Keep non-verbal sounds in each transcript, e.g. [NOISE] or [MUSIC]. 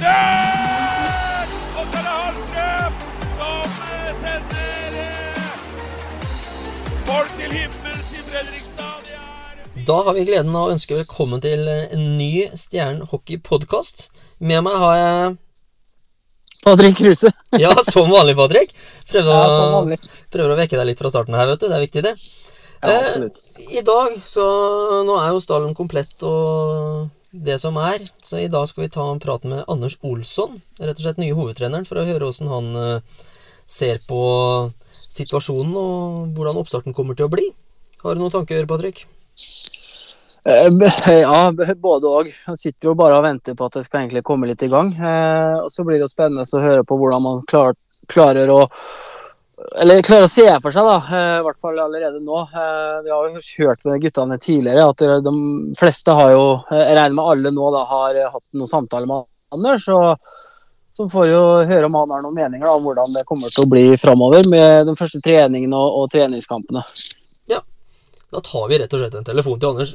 retur! Og så er det Hallstrøm som eh, sender eh, folk til himmels i Fredrikstad. Da har vi gleden av å ønske velkommen til en ny Stjernen hockey-podkast. Med meg har jeg Patrick Kruse. [LAUGHS] Ja, som vanlig, Patrick. Prøver, Ja, som å, vanlig. prøver å vekke deg litt fra starten her, vet du. Det er viktig, det. Ja, Eh, absolutt. I dag, så Nå er jo stallen komplett og det som er. Så i dag skal vi ta en prat med Anders Olsson, rett og slett nye hovedtreneren, for å høre åssen han eh, ser på situasjonen og hvordan oppstarten kommer til å bli. Har du noen tanker, Patrick? Eh, [LAUGHS] ja, både òg. Han sitter jo bare og venter på at det skal egentlig komme litt i gang. Eh, og så blir det jo spennende å høre på hvordan man klar, klarer å eller klarer å se for seg, da, eh, i hvert fall allerede nå. Eh, Vi har jo hørt med guttene tidligere at de fleste har jo, eh, jeg regner med alle nå, da, har hatt noen samtaler med Anders. og så får jo høre om han har noen meninger da, om hvordan det kommer til å bli framover med de første treningene og, og treningskampene. Da tar vi rett og slett en telefon til Anders.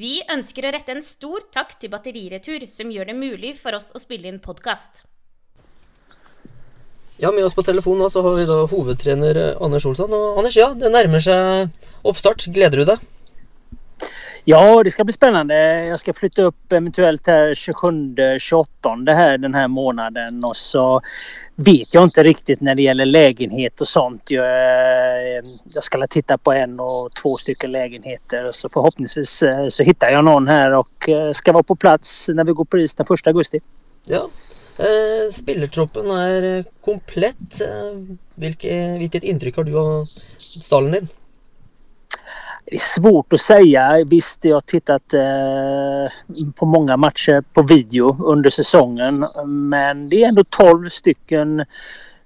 Vi ønsker å rette en stor takk til Batteriretur, som gjør det mulig for oss å spille inn podkast. Ja, med oss på telefon så har vi da hovedtrener eh, Anders Olsson. Og Anders, ja, det nærmer seg oppstart. Gleder du deg? Ja, det ska bli spännande. Jag ska flytta upp eventuellt här 27-28 här den här månaden och så vet jag inte riktigt när det gäller lägenhet och sånt. Jag, eh, jag ska titta på en och två stycken lägenheter och så förhoppningsvis eh, så hittar jag någon här och ska vara på plats när vi går på is den 1 augusti. Ja. Eh, spillertroppen er eh, komplett. Eh, Vilke, vilket intryck har du av stallen din? Det är svårt att säga. Visst, jag har tittat eh, på många matcher på video under säsongen. Men det är ändå 12 stycken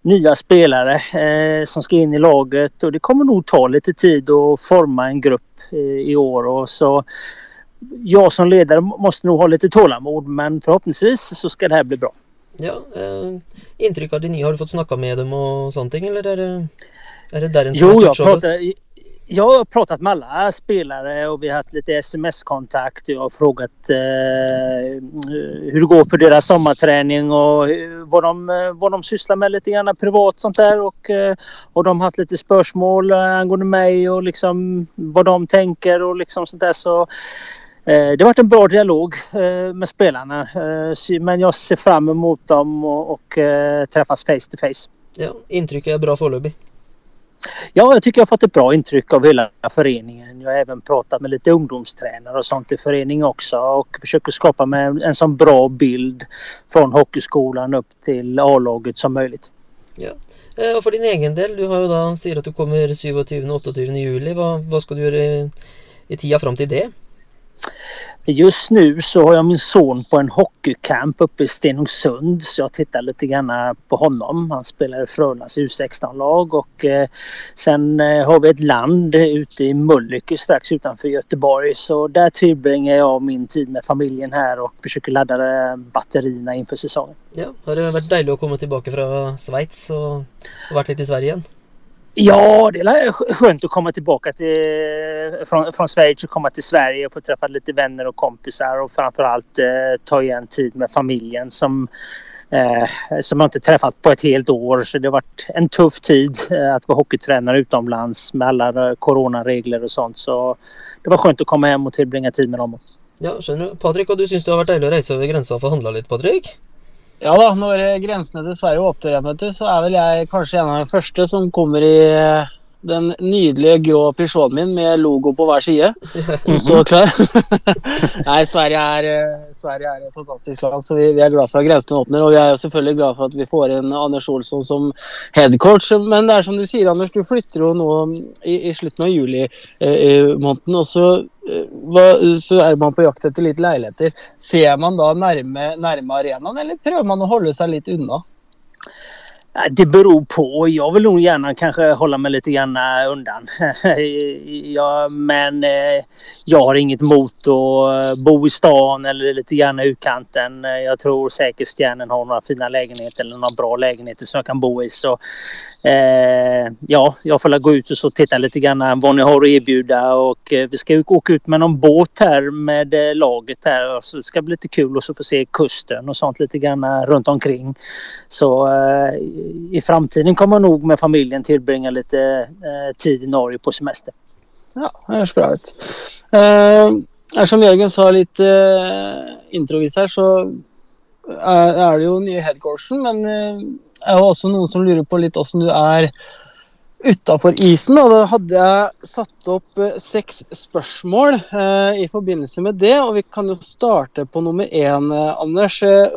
nya spelare eh, som ska in i laget och det kommer nog ta lite tid att forma en grupp eh, i år. Och så jag som ledare måste nog ha lite tålamod men förhoppningsvis så ska det här bli bra. Ja, eh, Inntrykk av de nye, har du fått snakka med dem sånne ting, eller er det, er det der en som Jo, har jag, stått showet? jag har pratat med alla spelare och vi har haft lite sms-kontakt. Jag har frågat eh, hur det går på deras sommarträning och vad de, vad de sysslar med lite grann privat sånt där. Och, eh, och de har haft lite spörsmål angående mig och liksom vad de tänker och liksom sånt där. Så, det har varit en bra dialog eh, med spelarna. Eh, men jag ser fram emot dem och, och eh, träffas face to face. Ja, Inntrykket er bra foreløpig. Ja, jag tycker jag har fått ett bra intryck av hela föreningen. Jag har även pratat med lite ungdomstränare och sånt i föreningen också och försöker skapa mig en, sån bra bild från hockeyskolan upp till A-laget som möjligt. Ja. Eh, og for din egen del, du har jo da, sier at du kommer 27.-28. juli. Hva, hva skal du gjøre i, tida fram til det? Just nu så har jag min son på en hockeycamp uppe i Stenungsund så jag tittar lite grann på honom. Han spelar i Frölundas U16-lag och eh, sen eh, har vi ett land ute i Mölnlycke strax utanför Göteborg så där tillbringar jag min tid med familjen här och försöker ladda eh, batterierna inför säsongen. Ja, Har det har varit dejligt att komma tillbaka från Schweiz och varit lite i Sverige igen? Ja, det är skönt att komma tillbaka till, eh, från, från Schweiz och komma till Sverige och få träffa lite vänner och kompisar och framförallt eh, ta igen tid med familjen som, eh, som jag inte träffat på ett helt år. Så det har varit en tuff tid eh, att vara hockeytränare utomlands med alla eh, coronaregler och sånt. Så det var skönt att komma hem och tillbringa tid med dem. Ja, känner du. Patrik och du syns Du har varit dejlig att resa över gränsen för att handla lite, Patrik. Ja da, når grensene til Sverige åpner igjen, så er vel jeg kanskje en av de første som kommer i den nydelige grå Peugeoten min med logo på hver side. [LAUGHS] Som står klar. [LAUGHS] Nei, Sverige er, eh, Sverige er et fantastisk land, så vi, vi er glad for at grensene åpner. Og vi er selvfølgelig glad for at vi får inn Anders Olsson som headcoach. Men det er som du sier, Anders, du flytter jo nå i, i slutten av juli eh, i måneden. Og så, eh, så er man på jakt etter litt leiligheter. Ser man da nærme, nærme arenaen, eller prøver man å holde seg litt unna? Det beror på. Jag vill nog gärna kanske hålla mig lite grann eh, undan. [LAUGHS] ja, men eh, jag har inget emot att eh, bo i stan eller lite grann i utkanten. Eh, jag tror säkert Stjärnen har några fina lägenheter eller några bra lägenheter som jag kan bo i. Så eh, ja, jag får gå ut och så titta lite grann vad ni har att erbjuda och eh, vi ska åka ut med någon båt här med eh, laget här. Så det ska bli lite kul och så få se kusten och sånt lite grann runt omkring. Så eh, i framtiden kommer jag nog med familjen tillbringa lite eh, tid i Norge på semester. Ja, det høres bra ut. Eh, som sa lite eh, introvis här så är, är det ju nya headcoachen, men eh, det är också någon som lurar på lite åssen du är utanför isen. och då hade jag satt upp eh, sex spörsmål eh, i förbindelse med det. och vi kan ju starta på nummer en, eh, Anders. Eh,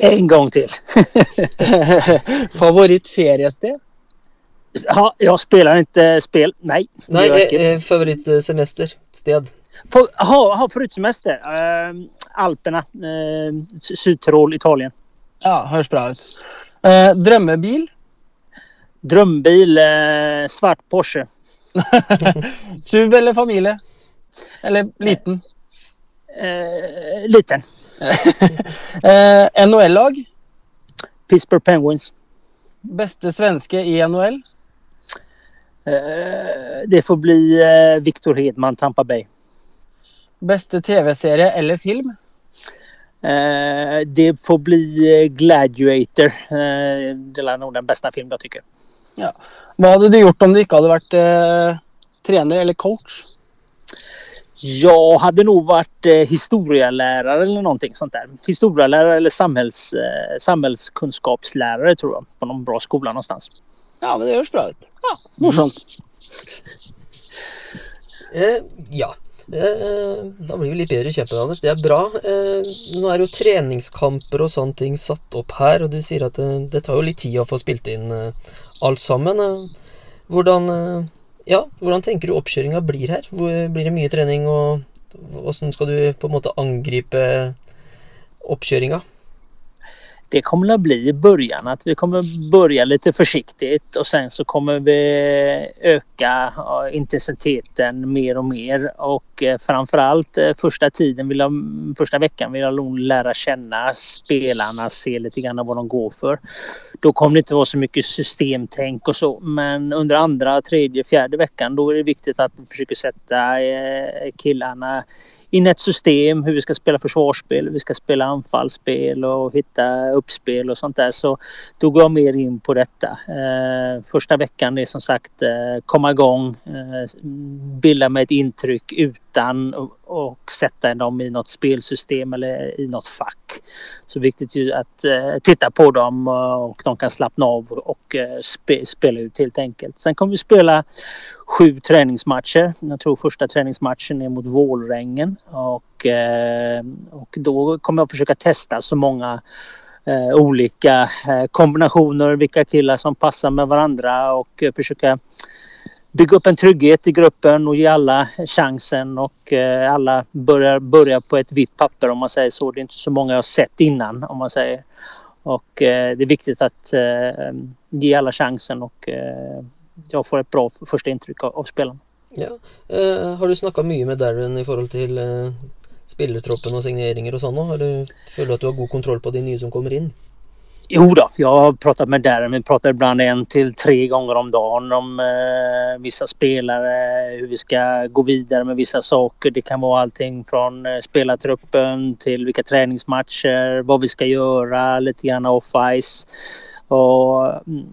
en gång till. [LAUGHS] Favorittferiested? Ja, jag spelar inte spel. Nej. inte. eh, eh, favorittsemester? Sted? På, aha, aha, förut semester. Eh, Alperna. Eh, Sy- Sydtirol, Italien. Ja, høres bra ut. Eh, drømmebil? Drömbil. Eh, svart Porsche. [LAUGHS] SUV eller familie? Eller liten? Eh, liten. [LAUGHS] eh, NHL-lag? Pittsburgh Penguins. Bästa svenske i NHL? Eh, det får bli eh, Victor Hedman, Tampa Bay. Bästa TV-serie eller film? Eh, det får bli eh, Gladiator. Eh, det är nog den bästa film jag tycker. Vad hade du gjort om du inte hade varit eh, eller coach? Jag hade nog varit eh, historielärare eller någonting sånt där. Historielärare eller samhälls, eh, samhällskunskapslärare tror jag. På någon bra skola någonstans. Ja, men det høres bra ut. Ja, Morsomt. Eh, ja. Eh, da blir vi litt bedre kjent med Anders. Det er bra. Eh, nå er jo treningskamper og sånne ting satt opp her, og du sier at det, det tar jo litt tid å få spilt inn eh, alt sammen. Hvordan, eh, ja, hvordan tenker du oppkjøringa blir her? Blir det mye trening, og åssen skal du på en måte angripe oppkjøringa? Det kommer att bli i början att vi kommer börja lite försiktigt och sen så kommer vi öka intensiteten mer och mer och eh, framförallt eh, första tiden, vill jag, första veckan vill jag nog lära känna spelarna, se lite grann vad de går för. Då kommer det inte vara så mycket systemtänk och så men under andra, tredje, fjärde veckan då är det viktigt att vi försöker sätta eh, killarna in ett system hur vi ska spela försvarsspel, hur vi ska spela anfallsspel och hitta uppspel och sånt där. Så då går jag mer in på detta. Eh, första veckan är som sagt eh, komma igång, eh, bilda mig ett intryck utan och, och sätta dem i något spelsystem eller i något fack. Så viktigt ju att eh, titta på dem eh, och de kan slappna av och eh, spe, spela ut helt enkelt. Sen kommer vi spela sju träningsmatcher. Jag tror första träningsmatchen är mot Vålrängen och, eh, och då kommer jag försöka testa så många eh, olika eh, kombinationer, vilka killar som passar med varandra och eh, försöka bygga upp en trygghet i gruppen och ge alla chansen och eh, alla börjar börja på ett vitt papper om man säger så. Det är inte så många jag har sett innan om man säger. Och eh, det är viktigt att eh, ge alla chansen och jag får ett bra första intryck av, spelarna. Ja. Har du snackat mycket med Darren i förhållande till spelartruppen och signeringar och og? Har du, du att du har god kontroll på de nya som kommer in? Jo då, jag har pratat med Darren. Vi pratar ibland en till tre gånger om dagen om eh, vissa spelare, hur vi ska gå vidare med vissa saker. Det kan vara allting från eh, spelartruppen till vilka träningsmatcher, vad vi ska göra, lite grann off-ice. Och mm,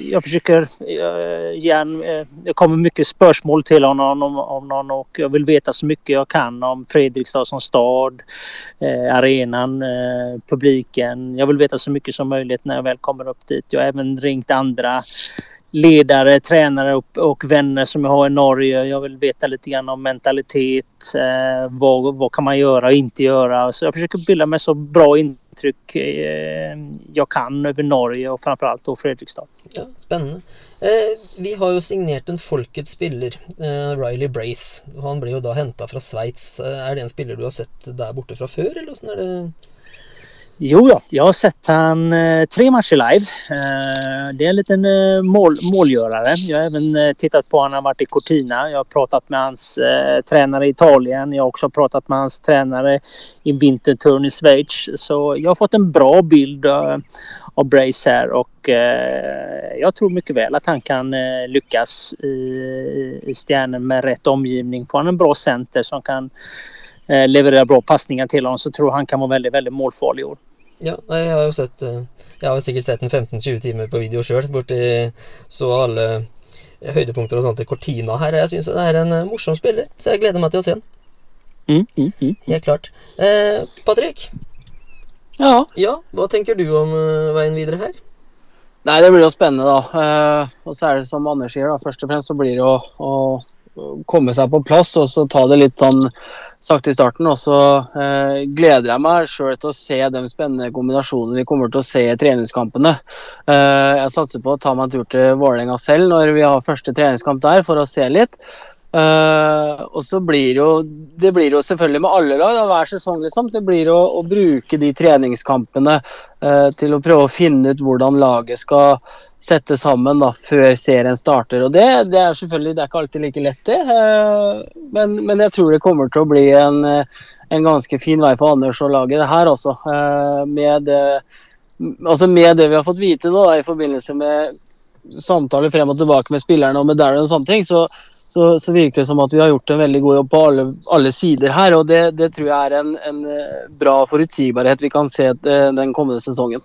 jag försöker eh, igen, eh, Det kommer mycket spörsmål till honom om, om någon och jag vill veta så mycket jag kan om Fredrikstad som stad, eh, arenan, eh, publiken. Jag vill veta så mycket som möjligt när jag väl kommer upp dit. Jag har även ringt andra ledare, tränare och, och vänner som jag har i Norge. Jag vill veta lite grann om mentalitet. Eh, vad, vad kan man göra och inte göra? Så jag försöker bilda mig så bra intryck eh, jag kan över Norge och framförallt då Fredrikstad. Ja, spännande. Eh, vi har ju signerat en folkets spelare, eh, Riley Brace. Han blev ju då hämtad från Schweiz. Eh, det en spelare du har sett där borta från förr? eller åssen det? Jo, ja. jag har sett han eh, tre matcher live. Eh, det är en liten eh, mål, målgörare. Jag har även eh, tittat på honom, när han har varit i Cortina. Jag har pratat med hans eh, tränare i Italien. Jag har också pratat med hans tränare i Winterthur i Schweiz. Så jag har fått en bra bild eh, av Brace här och eh, jag tror mycket väl att han kan eh, lyckas i, i Stjärnen med rätt omgivning. Får han en bra center som kan eh, leverera bra passningar till honom så tror jag han kan vara väldigt, väldigt målfarlig i år. Ja, jeg har jo sett eh, Jeg har sikkert sett en 15-20 timer på video sjøl, borti så alle eh, høydepunkter og sånt til Cortina her. Jeg syns det er en eh, morsom spiller, så jeg gleder meg til å se den. Mm, mm, mm. Helt klart. Eh, Patrick, Ja. ja, hva tenker du om veien videre her? Nei, det blir jo spennende, da. Eh, og så er det som Anders sier, da. Først og fremst så blir det å, å komme seg på plass og så ta det litt sånn sagt i starten. Og så eh, gleder jeg meg sjøl til å se de spennende kombinasjonene vi kommer til å se i treningskampene. Eh, jeg satser på å ta meg en tur til Vålerenga selv når vi har første treningskamp der, for å se litt. Eh, og så blir jo Det blir jo selvfølgelig med alle lag, hver sesong, liksom. Det blir å, å bruke de treningskampene eh, til å prøve å finne ut hvordan laget skal sette sammen da, før serien starter. Og det, det er selvfølgelig det er ikke alltid like lett, det. Eh, men, men jeg tror det kommer til å bli en, en ganske fin vei for Anders og laget det her også. Eh, med, det, altså med det vi har fått vite nå da, i forbindelse med samtaler frem og tilbake med spillerne og med Darren og sånne ting, så, så, så virker det som att vi har gjort en väldigt god jobb på alle, alle sider her. Og det, det tror jeg er en, en eh, bra forutsigbarhet vi kan se eh, den kommende sesongen.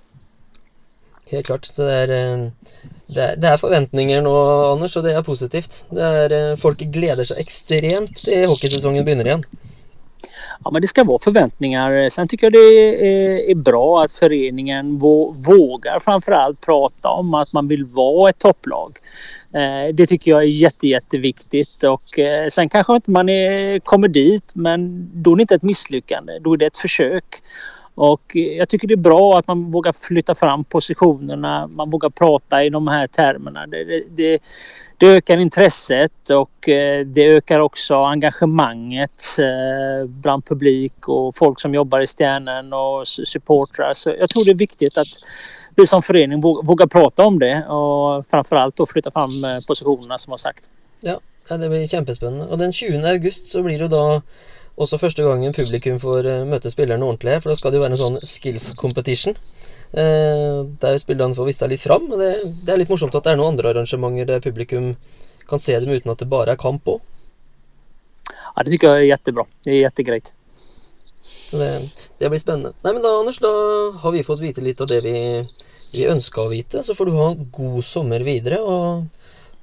Helt klart. Så det er, eh, det er, det er forventninger nå, Anders, og det er positivt. Det er, folk gleder seg ekstremt til hockeysesongen begynner igjen. Ja, men det ska vara förväntningar. Sen tycker jag det är, är bra att föreningen vågar framförallt prata om att man vill vara ett topplag. Eh, det tycker jag är jätte, jätteviktigt och eh, sen kanske inte man är, kommer dit men då är det inte ett misslyckande. Då är det ett försök. Och eh, jag tycker det är bra att man vågar flytta fram positionerna. Man vågar prata i de här termerna. Det, det, det, ökar intresset och eh, det ökar också engagemanget eh, bland publik och folk som jobbar i Stjärnen och supportrar. Så jag tror det är viktigt att vi som förening vågar, prata om det och framförallt då flytta fram eh, positionerna som har sagt. Ja, det blir kjempespennende. Og den 20. august så blir det jo da også første gangen publikum får eh, møte spillerne ordentlig for da skal det jo være en sånn skills competition. Eh, der spillerne får vist seg litt fram. Det, det er litt morsomt at det er noen andre arrangementer der publikum kan se dem uten at det bare er kamp òg. Ja, det tycker jag är jättebra. Det är jättegrejt. Så det, det blir spennende. Nei, men da, Anders, da har vi fått vite litt av det vi, vi ønska å vite. Så får du ha en god sommer videre og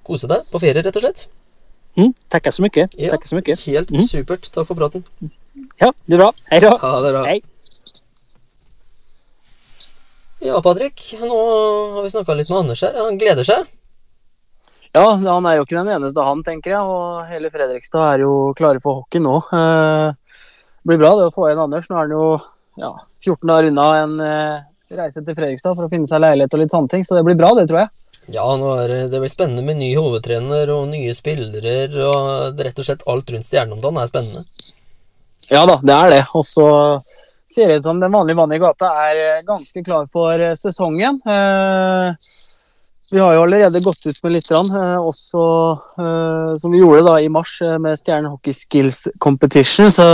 kose deg på ferie, rett og slett. Mm, tackar så mycket. Ja, så mycket. Helt Mm. supert. Takk for praten. Ja, det är bra. Hej då! Ha det bra. Hej! Ja, Patrick. Nå har vi snakka litt med Anders her. Han gleder seg. Ja, han er jo ikke den eneste han, tenker jeg. Og hele Fredrikstad er jo klare for hockey nå. Eh, Det blir bra det å få inn Anders. Nå er han jo ja, 14 dager unna en eh, reise til Fredrikstad for å finne seg leilighet og litt sånne ting. Så det blir bra, det tror jeg. Ja, nå er det, det blir spennende med ny hovedtrener og nye spillere. og det, Rett og slett alt rundt Stjernen om dagen er spennende. Ja da, det er det. Og så ser det ut som den vanlige mannen i gata er eh, ganske klar for eh, sesongen. Eh, vi har jo allerede gått ut med litt, grann, også som vi gjorde da i mars med Stjernen Hockey Skills Competition. Så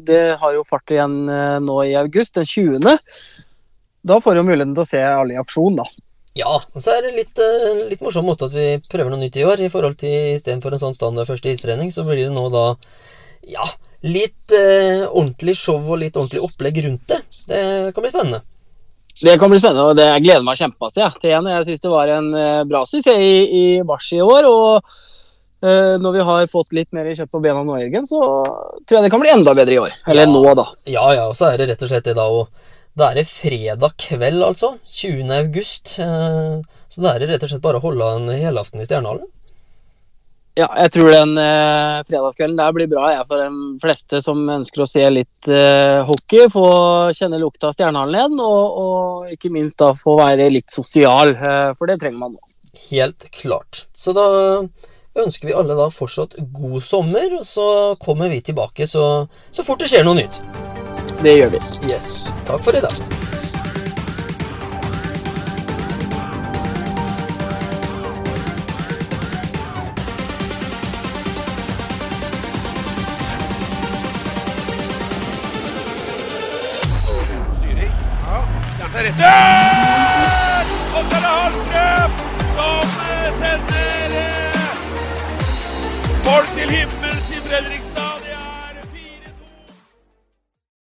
det har jo fart igjen nå i august, den 20. Da får du muligheten til å se alle i aksjon, da. Ja, og så er det litt, eh, litt morsom måte at vi prøver noe nytt i år. I forhold til Istedenfor en sånn standard første istrening, så blir det nå da ja, litt eh, ordentlig show og litt ordentlig opplegg rundt det. Det kan bli spennende. Det kan bli spennende, og det, jeg gleder meg kjempemasse ja, til igjen. Jeg syns det var en eh, bra suksess i, i mars i år. og eh, når vi har fått litt mer kjøtt på bena nå, Jørgen, så tror jeg det kan bli enda bedre i år. Eller Ja. nå, da. Ja, ja, og så er det rett og slett det da å Da er det fredag kveld, altså. 20. august. Eh, så da er det rett og slett bare å holde en helaften i Stjernehallen. Ja, jeg tror den eh, fredagskvelden der blir bra jeg, for de fleste som ønsker å se litt eh, hockey. Få kjenne lukta av Stjernehallen igjen, og, og ikke minst da få være litt sosial. Eh, for det trenger man nå. Helt klart. Så da ønsker vi alle da fortsatt god sommer, og så kommer vi tilbake så, så fort det skjer noe nytt det gör vi. Yes. Tack för idag. Och så är det Holmström som eh, sätter eh, folk till himlen!